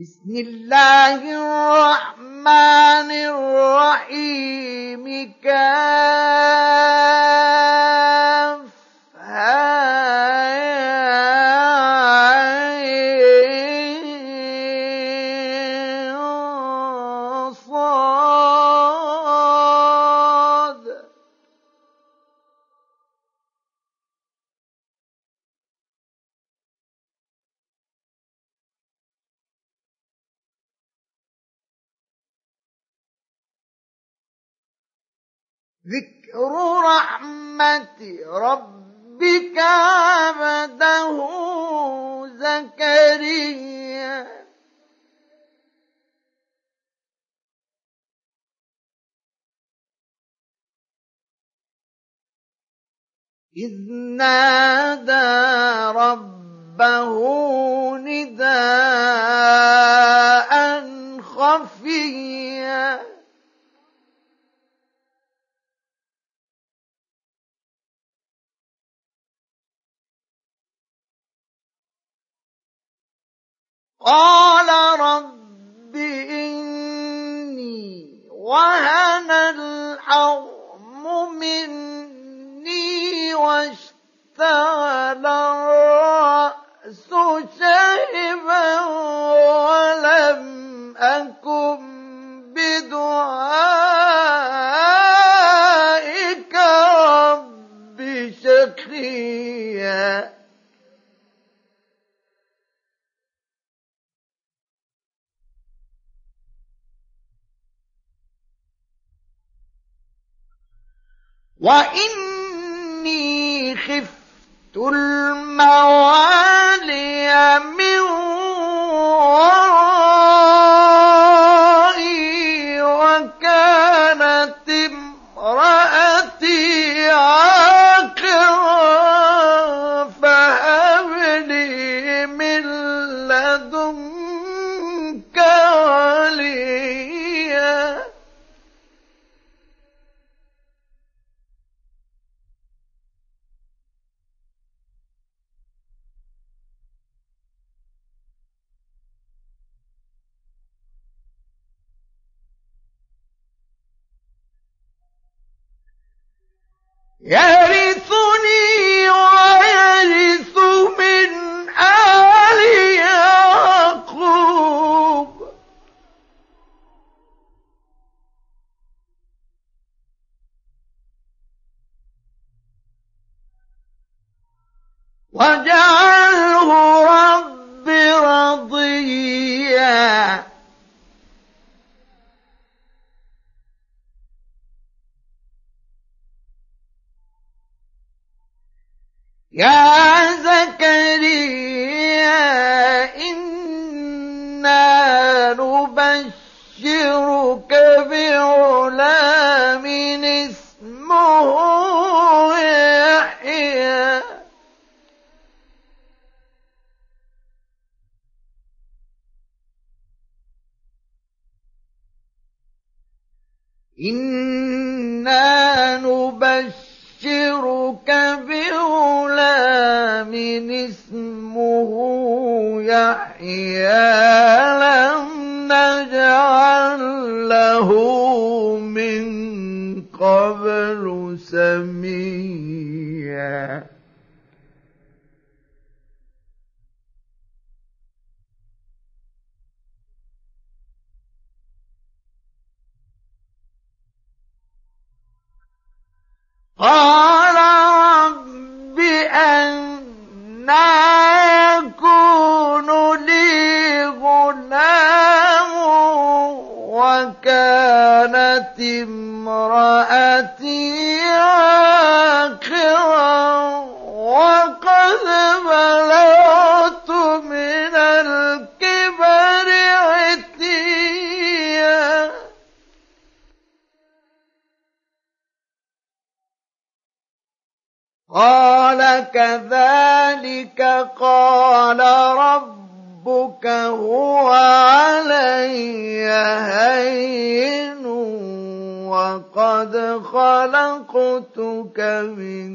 بسم الله الرحمن الرحيم. كاف ذكر رحمة ربك عبده زكريا. إذ نادى ربه نداء خفيا. قال رب إني وهن العظم مني واشتغل الرأس شيبا ولم أكن بدعائك رب شقيا. وإني خفت الموالي إنا نبشرك بغلام اسمه يحيى لم نجعل له من قبل سميا امرأتي عاقرا وقد بلغت من الكبر عتيا. قال كذلك قال ربك هو علي هين لقد خلقتك من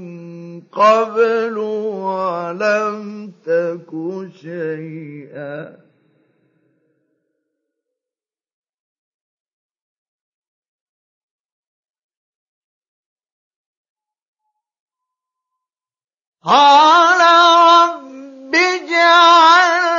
قبل ولم تك شيئا. قال رب اجعل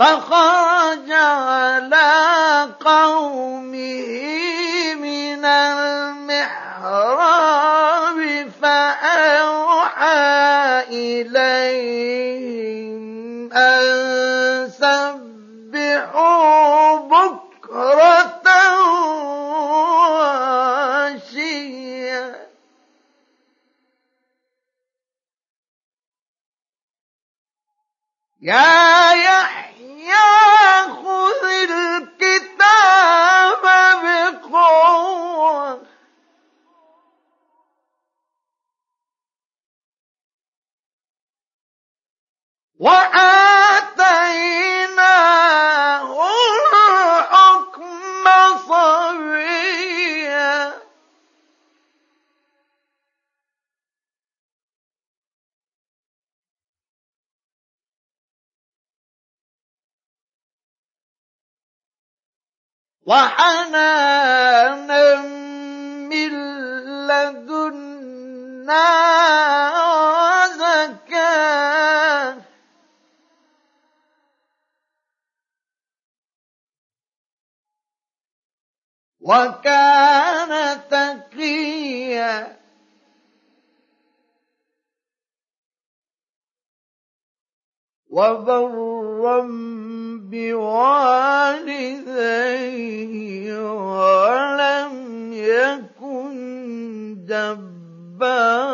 فخرج على قومه وحنانا من لدنا وزكاه وكان وبرا بوالديه ولم يكن جبارا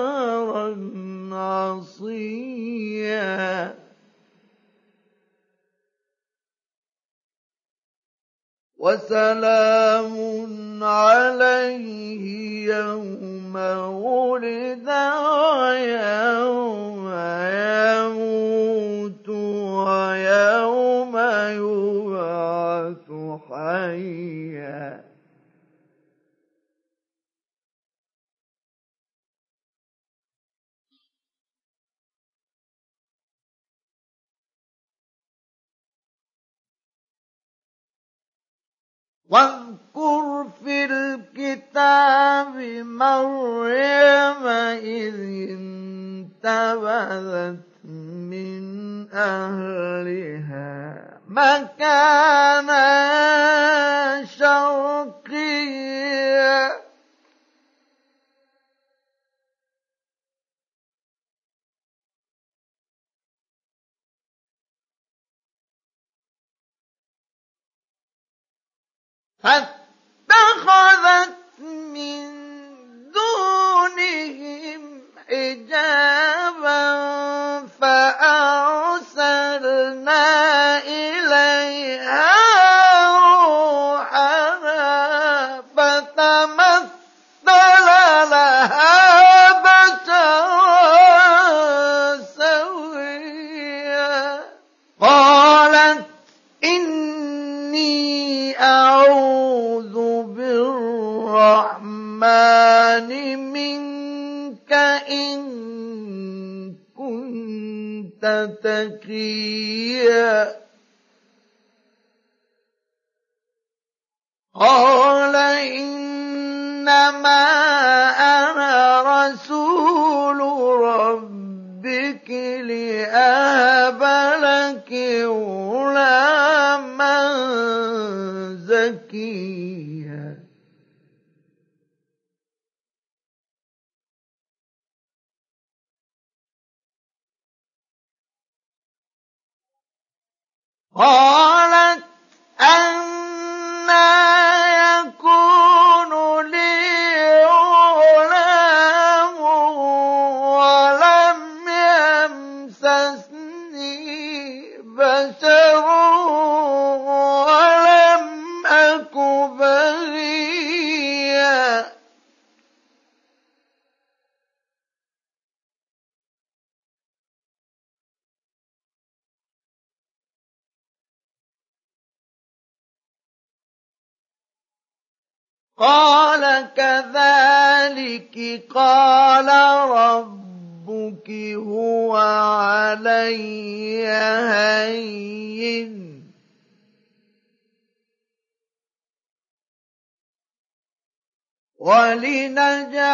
عصيا وسلام عليه يوم ولد ويوم يموت ويوم يبعث حيا. واذكر في الكتاب مريم إذ انتبذت من أهلها. مكانا شرقيا فاتخذت من دونهم حجابا هين ولنجعله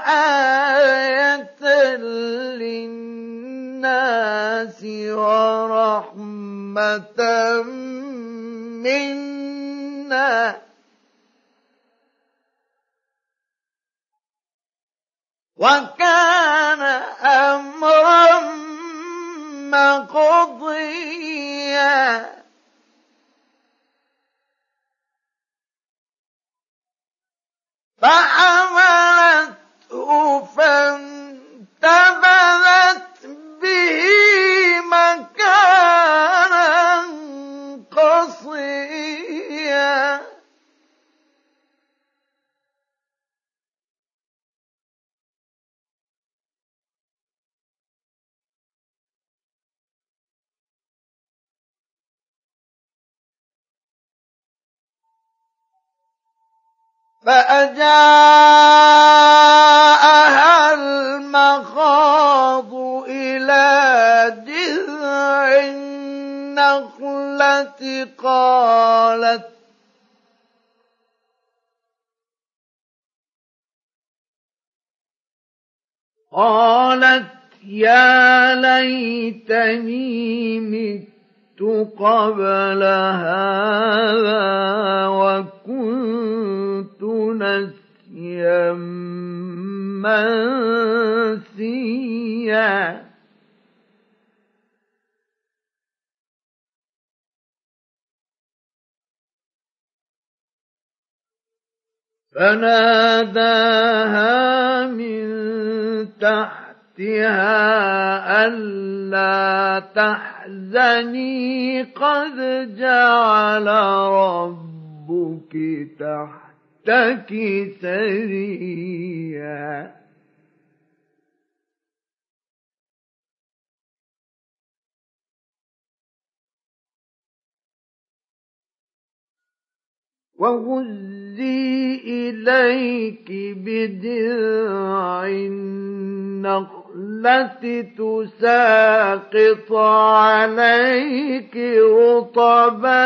آية للناس ورحمة منا. وكان أمرا مقضيا فحملته فانتبذت به فأجاءها المخاض إلى جذع النخلة قالت قالت يا ليتني مت قبل هذا وكنت نسيا منسيا. فناداها من تحتها ألا تحزني قد جعل ربك تحتك سريا. وهزي إليك بدرع النخلة تساقط عليك رطبا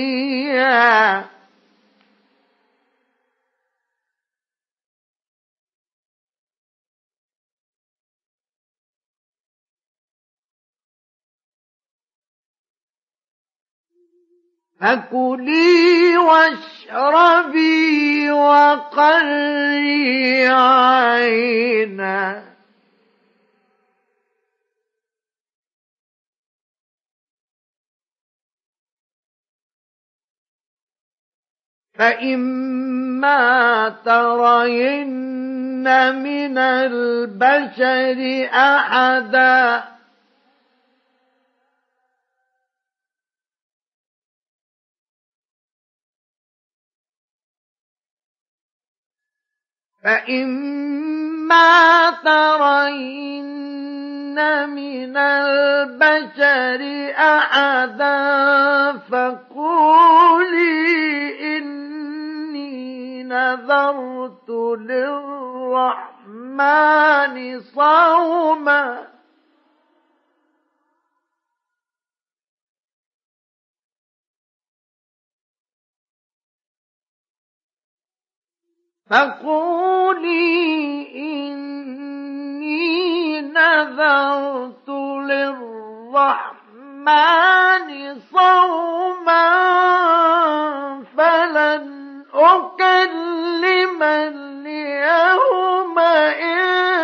جنيا فكلي واشربي وقري عينا. فإما ترين من البشر أحدا. فإما ترين من البشر أحدا فقولي إني نذرت للرحمن صوما فقولي إني نذرت للرحمن صوما فلن أكلم اليوم إنسيا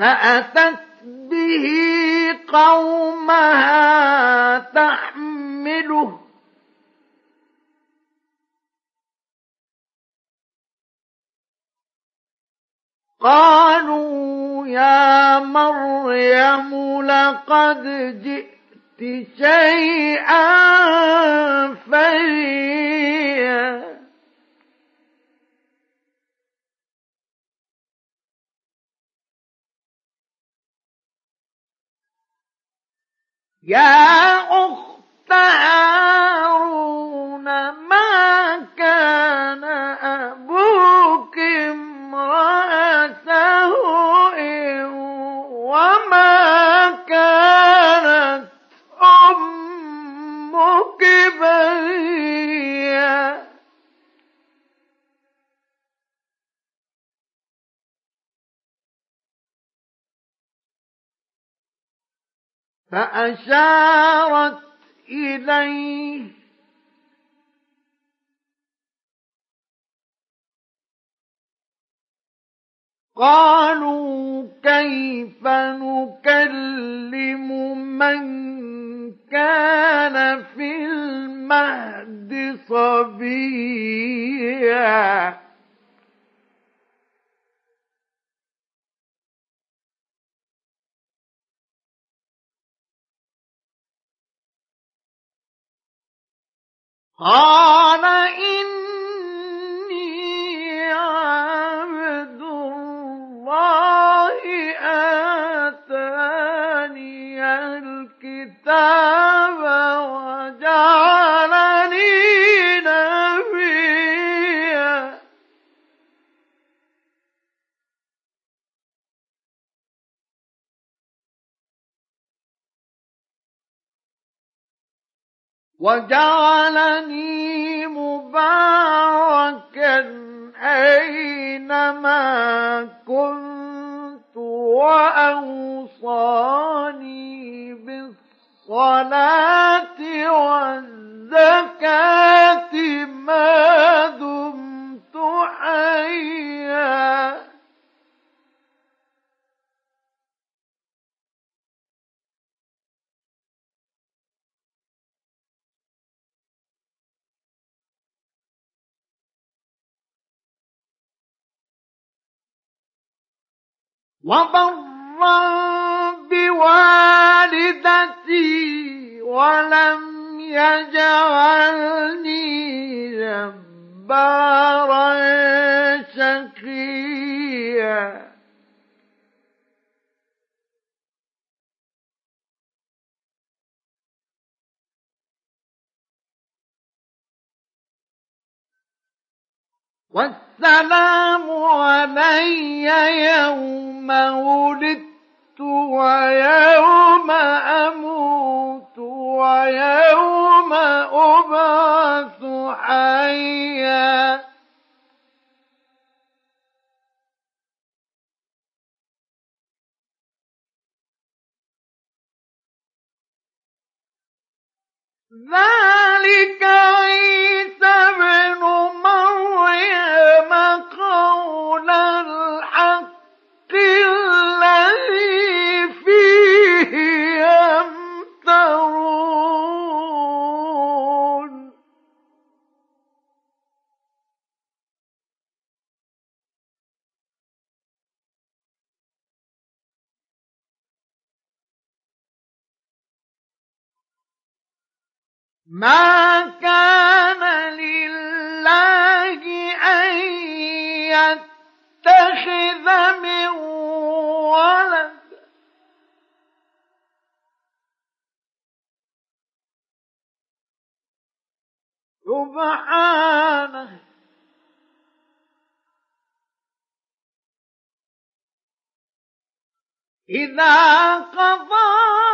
فأتت به قومها تحمله. قالوا يا مريم لقد جئت شيئا فريا يا أخت هارون ما كان أبوك امرأ فأشارت إليه. قالوا كيف نكلم من كان في المهد صبيا؟ قال إني عبد الله آتاني الكتاب وجعلني وجعلني مباركا أينما كنت وأوصاني بالصلاة والزكاة ما دمت حيا. وبرا بوالدتي ولم يجعلني جبارا شقيا. والسلام علي يوم ولدت ويوم أموت ويوم أبعث حيا. ذلك عيسى بن مريم قول ما كان لله أن يتخذ من ولد. سبحانه. إذا قضى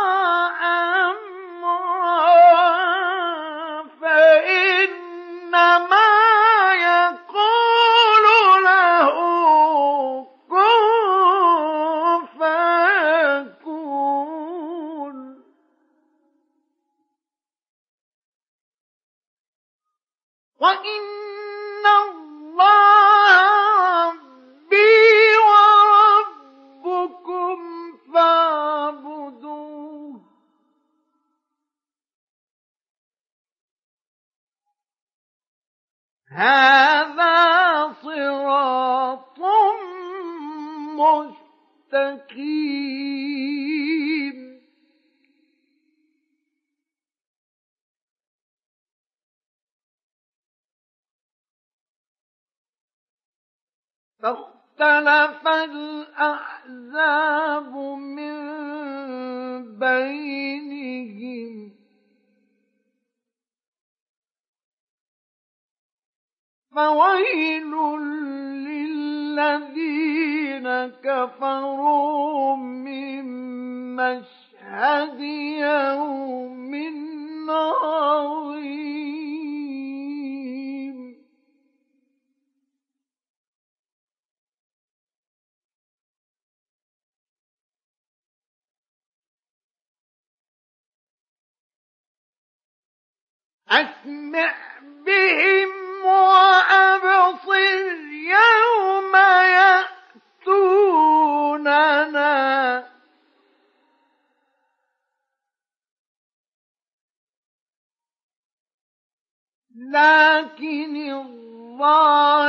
لكن الظالمون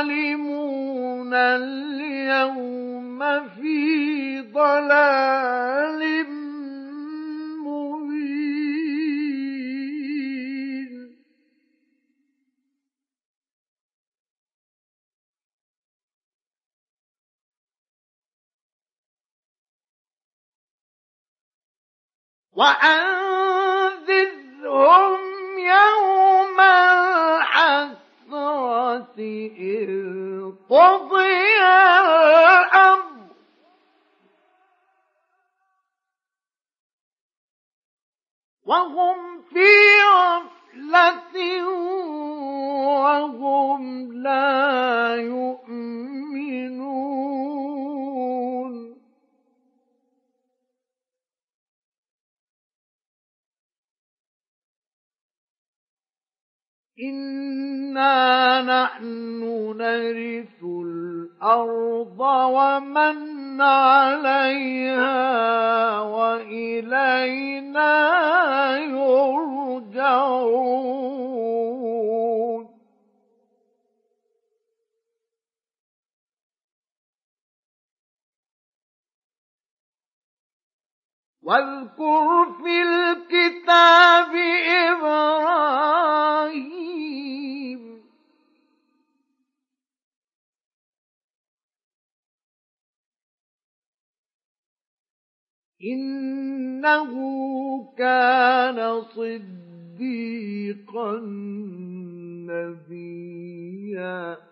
اليوم في ضلال وأنذرهم يوم إذ قضي الأمر وهم في غفلة وهم لا يؤمنون. إنا نحن نرث الأرض ومن عليها وإلينا يرجعون واذكر في الكتاب إبراهيم. إنه كان صديقا نبيا.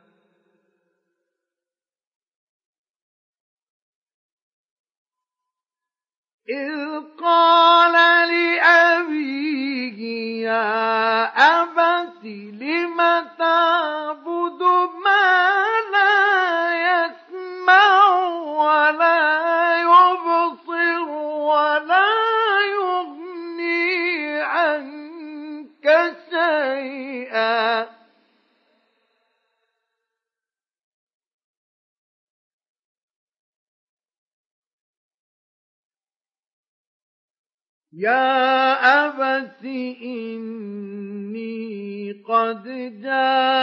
إذ قال لأبيه يا أبت لم تعبد ما يا أبت إني قد جاءني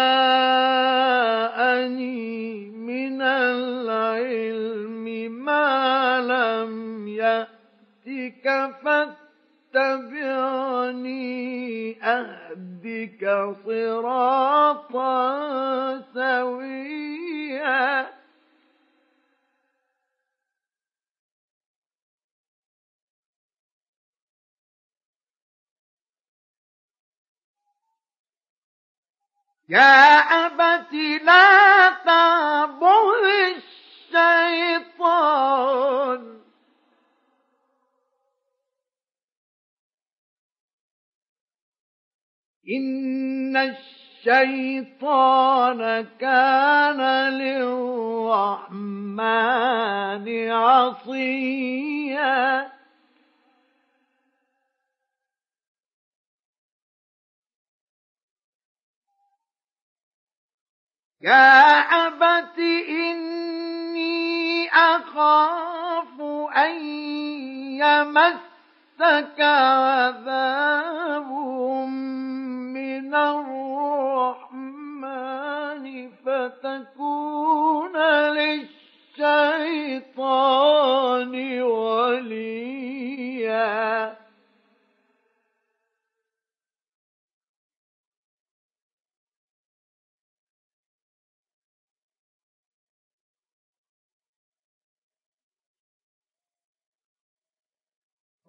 من العلم ما لم يأتك فاتبعني أهدك صراطا سويا. يا أبت لا تعبد الشيطان. إن الشيطان كان للرحمن عصيا. يا أبت إني أخاف أن يمسك عذاب من الرحمن فتكون للشيطان وليا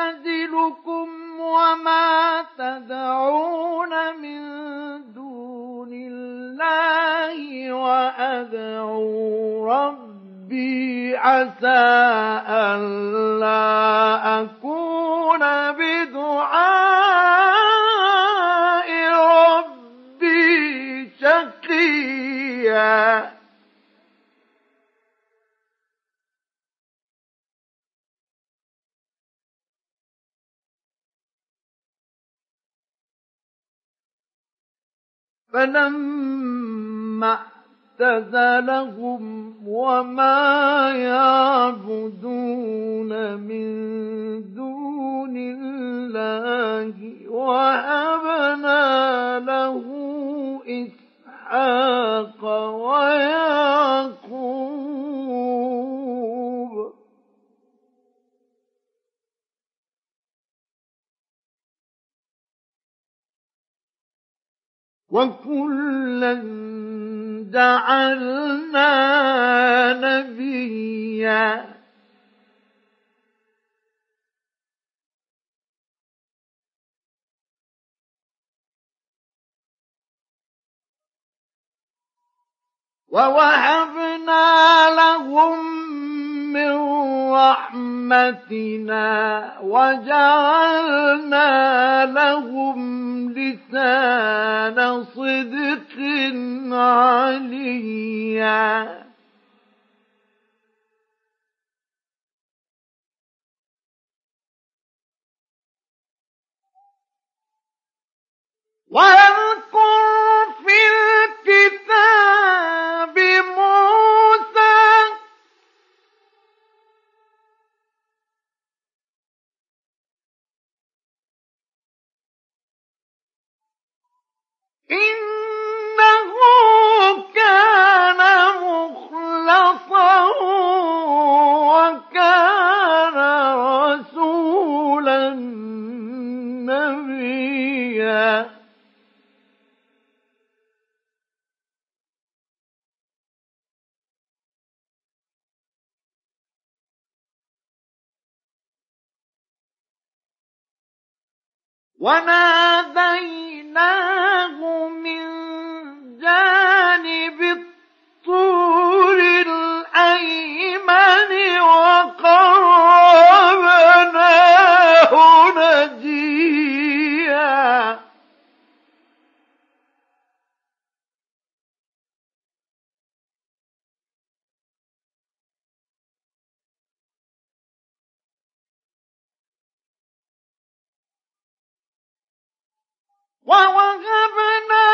وأعتزلكم وما تدعون من دون الله وأدعو ربي عسى ألا أكون فلما اعتزلهم وما يعبدون من دون الله وهبنا له إسحاق ويعقوب وكلا جعلنا نبيا ووهبنا لهم من رحمتنا وجعلنا لهم لسان صدق عليا. واذكر في الكتاب موسى وناديناه ووهبنا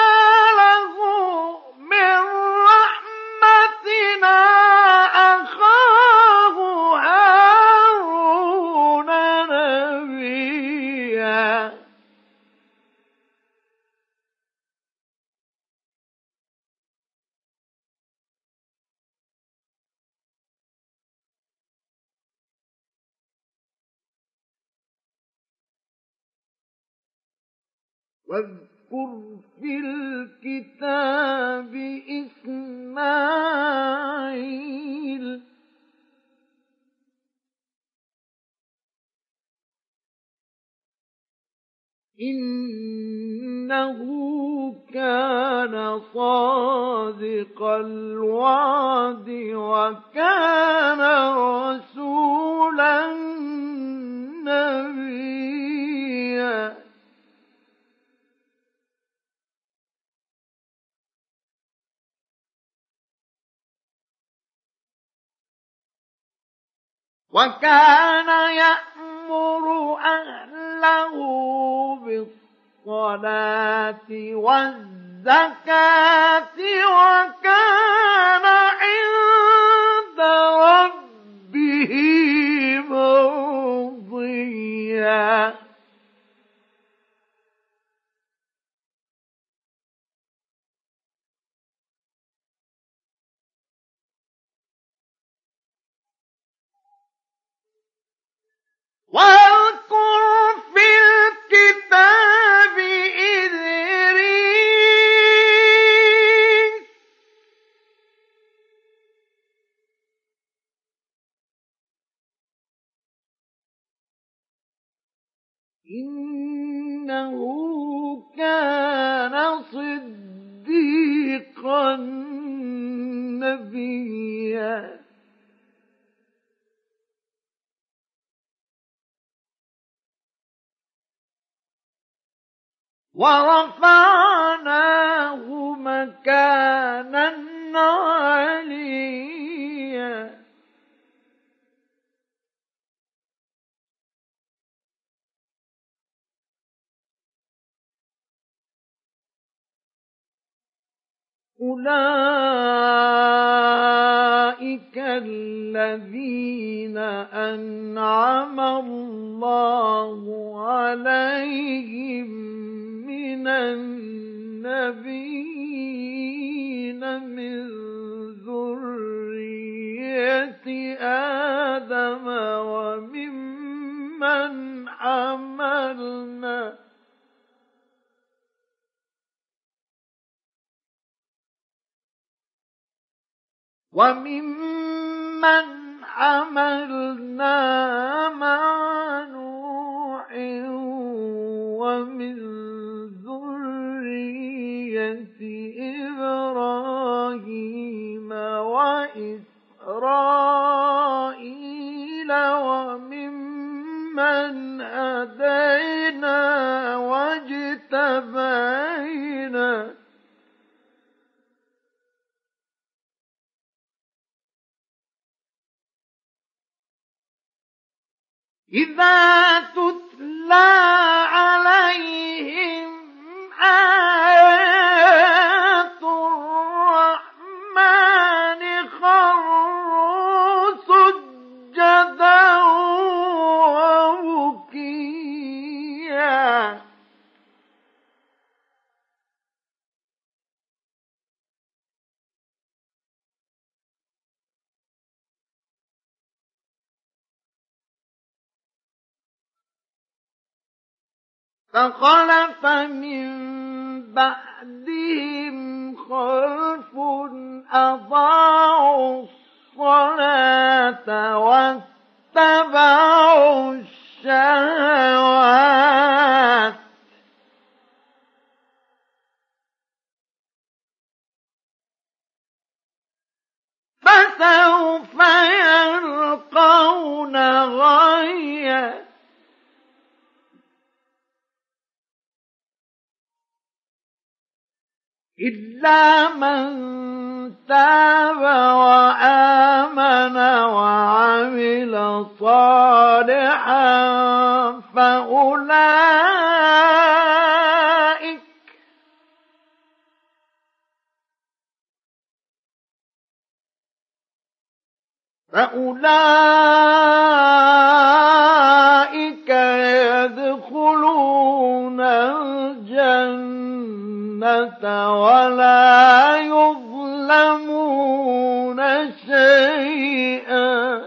واذكر في الكتاب إسماعيل. إنه كان صادق الوعد وكان رسولا نبيا. وكان يأمر أهله بالصلاة والزكاة وكان عند ربه مرضيا واذكر في الكتاب إدريس إنه كان صديقا نبيا. ورفعناه مكانا عليا. أولئك الذين أنعم الله عليهم النبيين من ذرية آدم وممن حملنا وممن حملنا مع نوح ومن ذرية إبراهيم وإسرائيل وممن هدينا واجتبينا إذا تتلى عليهم آيات فخلف من بعدهم خلف أضاعوا إلا من تاب وآمن وعمل صالحا فأولئك فأولئك يدخلون الجنة. ولا يظلمون شيئا.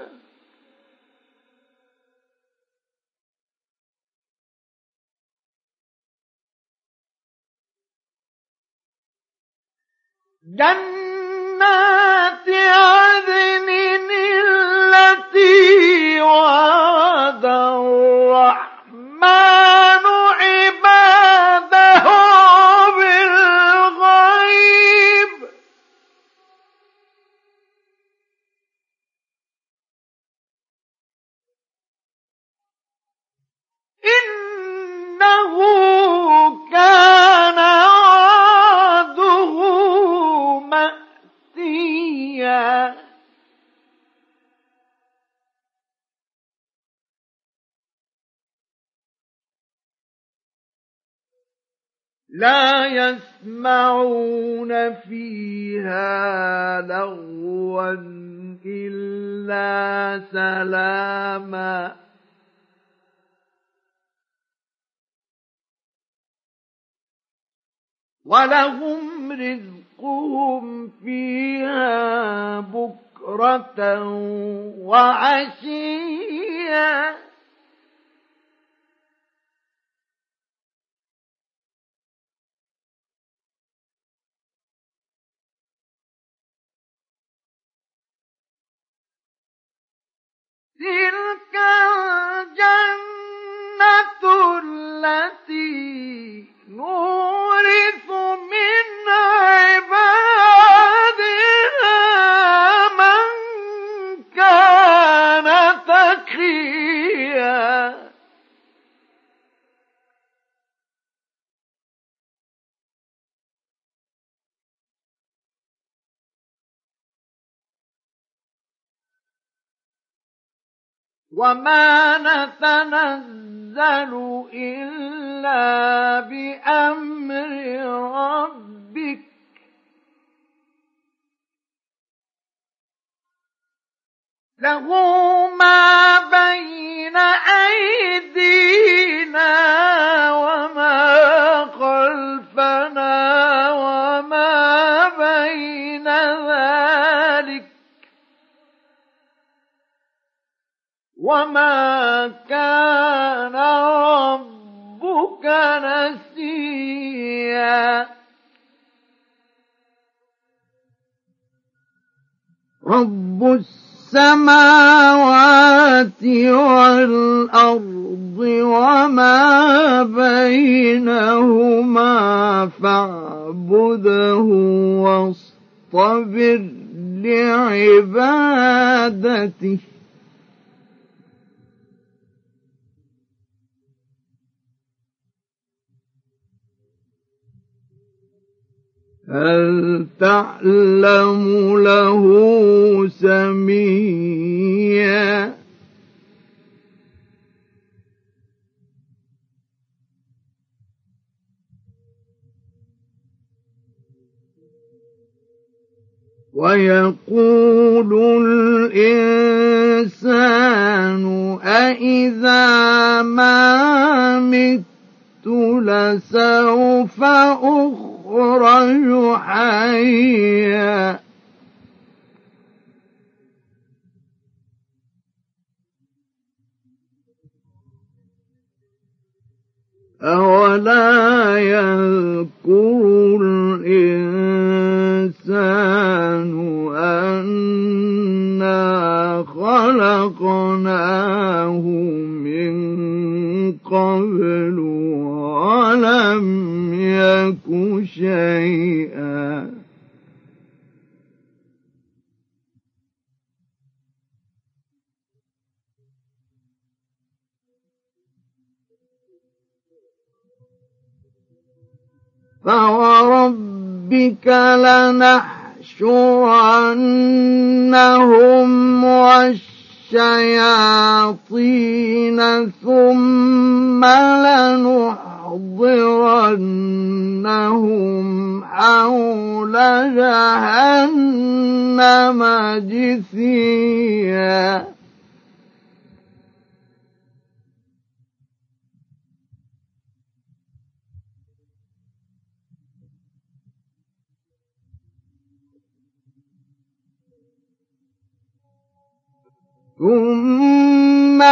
جنات عدن التي وعد مأتيا. لا يسمعون فيها لغوا إلا سلاما. ولهم رزقهم فيها بكرة وعشيا. تلك الجنة التي نورث من عبادنا وما نتنزل إلا بأمر ربك له ما بين أيدينا وما وما كان ربك نسيا رب السماوات والأرض وما بينهما فاعبده واصطبر لعبادته هل تعلم له سميا؟ ويقول الإنسان أإذا ما مت لسوف أخرج يخرج حيا أولا يذكر الإنسان أنا خلقناه من قبل ولم يك شيئا. فوربك لنحشرنهم والشياطين ثم لنحشرنهم لنحضرنهم حول جهنم جثيا. ثم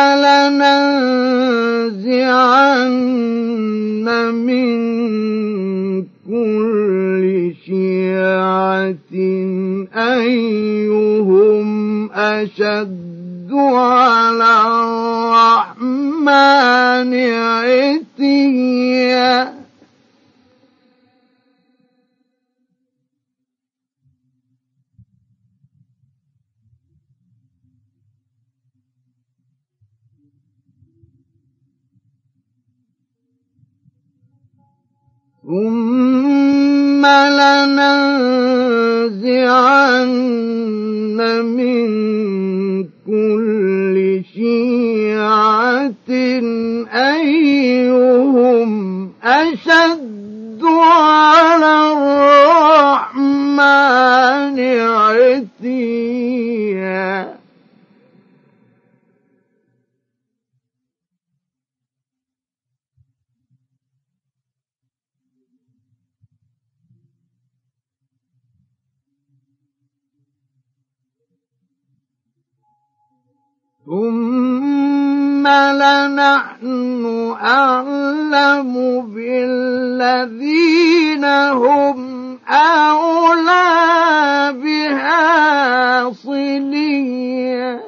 لننزعن من كل شيعة أيهم أشد على الرحمن عتيا ثم لننزعن من كل شيعة أيهم أشد على الرحمن عتيا ثم لنحن أعلم بالذين هم أولى بها صليا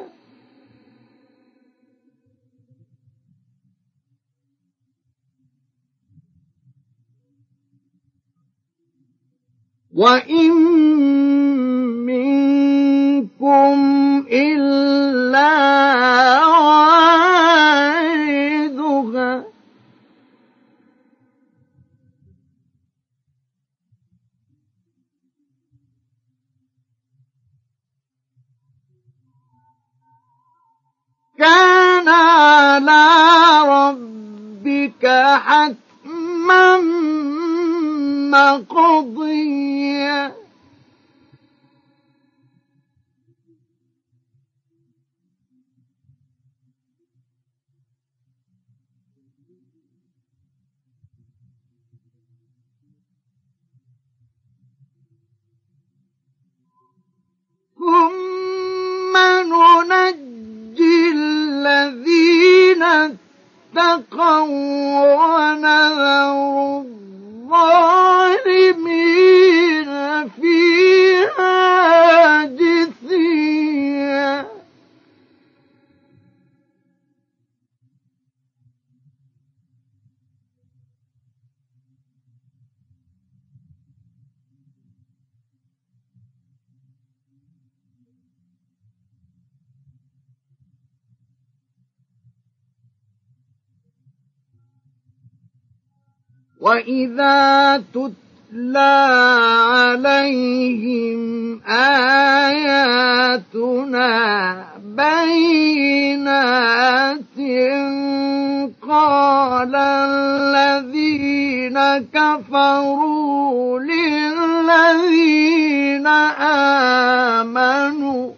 وإن منكم إلا واردها كان على ربك حتما مقضيا. ثم ننجي الذين اتقوا ونذر الظالمين فيها جثيا وإذا تتلى عليهم آياتنا بينات قال الذين كفروا للذين آمنوا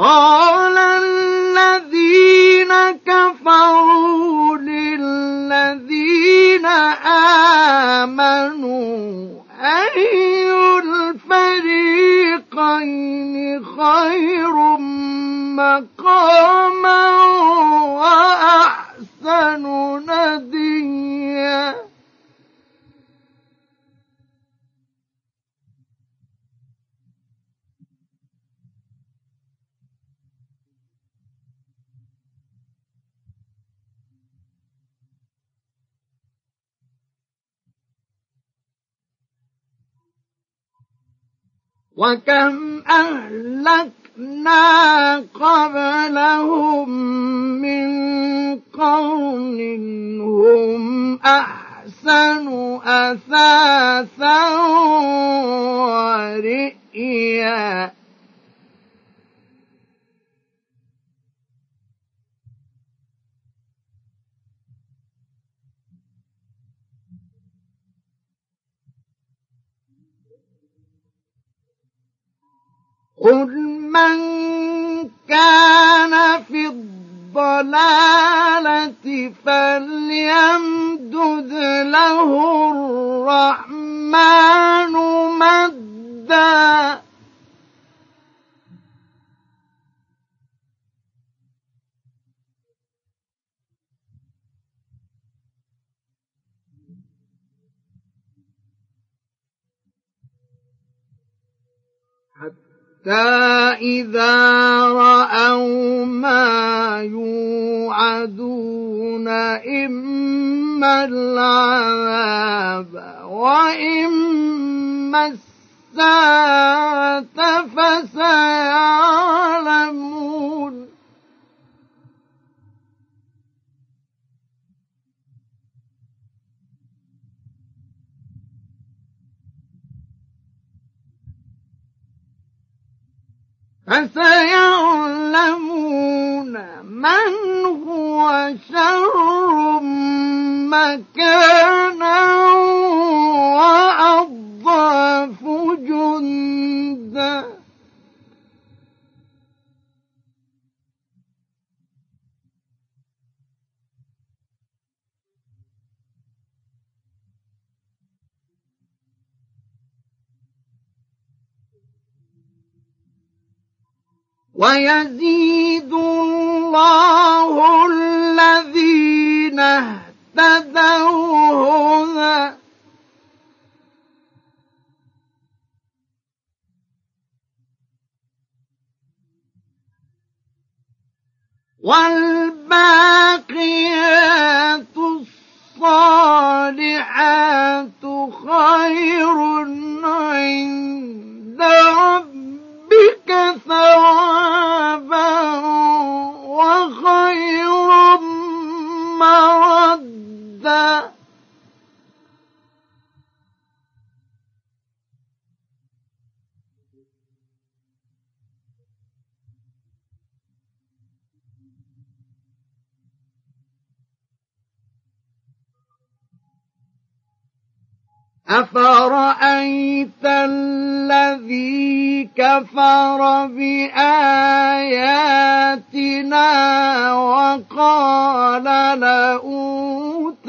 قال الذين كفروا للذين آمنوا أي الفريقين خير مقاما وأحسن نديا؟ وكم أهلكنا قبلهم من قرن هم أحسن أثاثا ورئيا. قل من كان في الضلالة فليمدد له الرحمن مدا حتى إذا رأوا ما يوعدون إما العذاب وإما الساعة فسيعلمون فسيعلمون من هو شر مكانا وأضعف جندا ويزيد الله الذين اهتدوا هدى. والباقيات الصالحات خير عند أفرأيت الذي كفر بآياتنا وقال لأوتين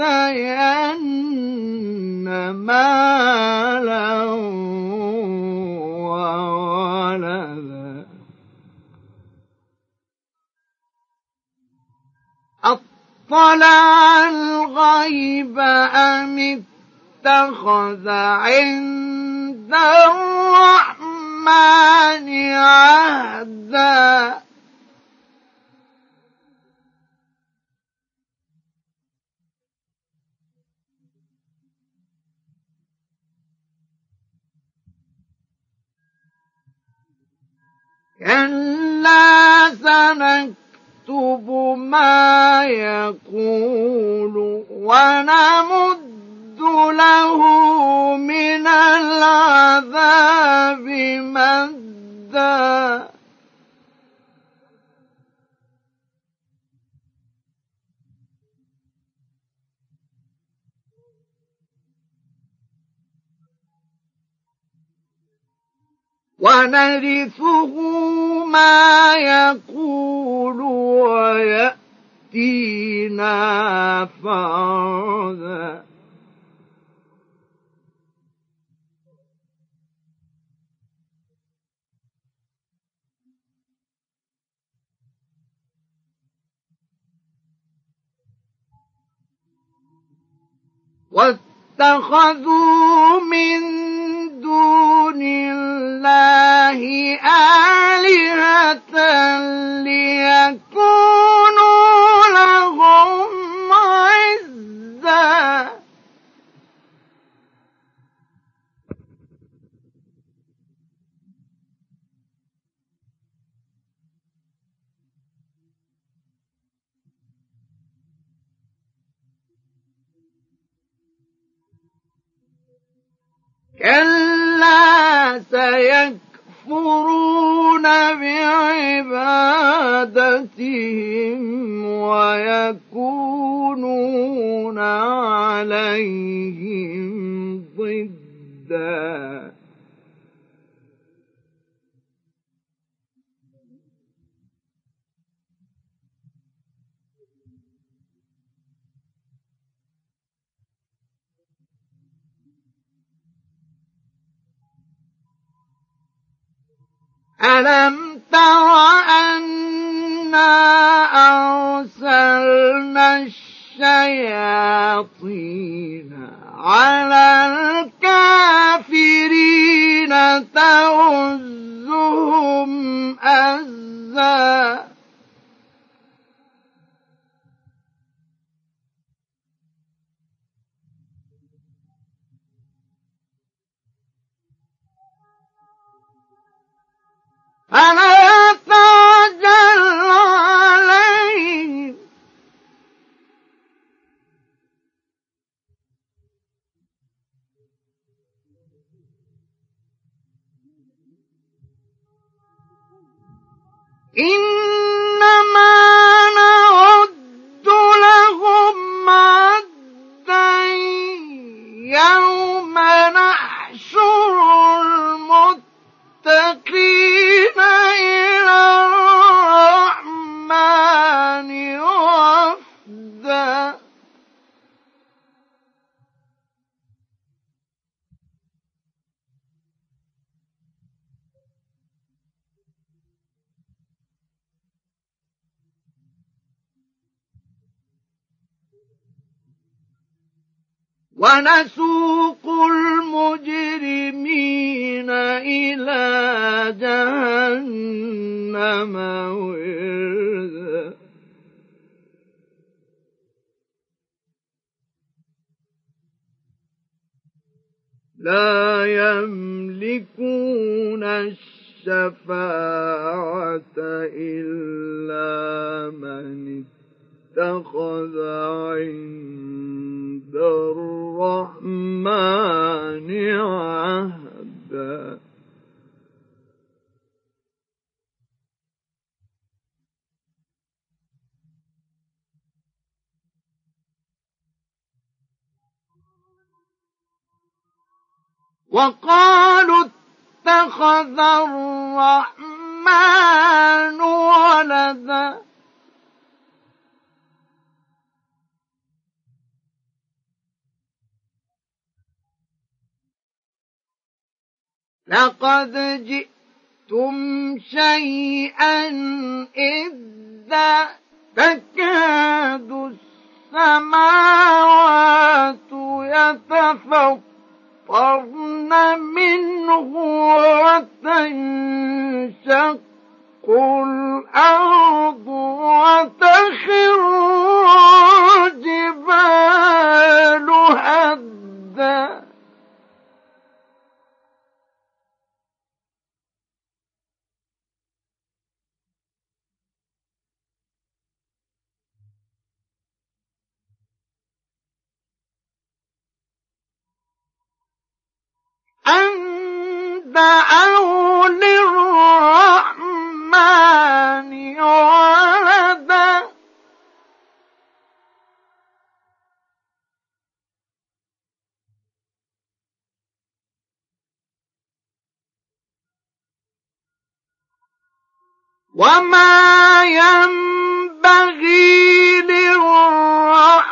مالا وولدا؟ أطلع الغيب أم اتخذ عند الرحمن عهدا. كلا سنكتب ما يقول ونمد ونرثه ما يقول ويأتينا فردا. واتخذوا من دون الله آلهة ليكونوا لهم عزا كلا سيكفرون بعبادتهم ويكونون عليهم ضدا ألم تر أنا أرسلنا الشياطين على الكافرين تغزهم فلا تعجل عليهم إنما ونسوق المجرمين إلى جهنم وردا. لا يملكون الشفاعة إلا من اتخذ عند الرحمن عهدا. وقالوا اتخذ الرحمن ولدا. لقد جئتم شيئا إذا تكاد السماوات يتفطرن منه وتنشق الأرض وتخر الجبال هدّا أن دعوا للرحمن ولدا. وما ينبغي للرحمن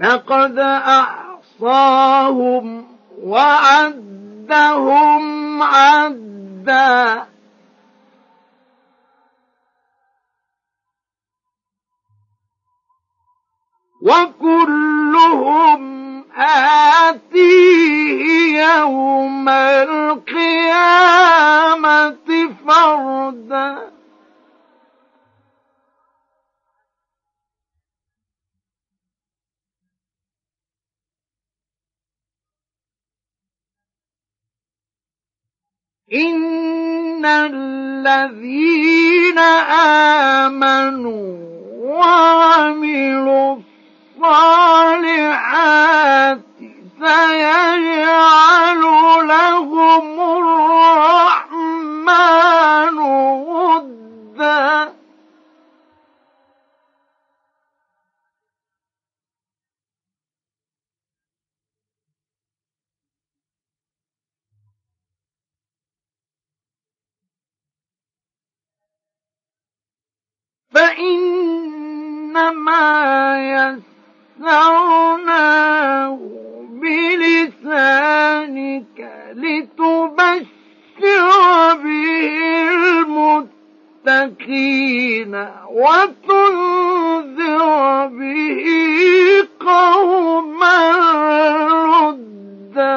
لقد أحصاهم وعدهم عدا. وكلهم آتيه يوم القيامة فردا. إن الذين آمنوا وعملوا الصالحات سيجعل لهم الرحمن فإنما يسرناه بلسانك لتبشر به المتقين وتنذر به قوما ردا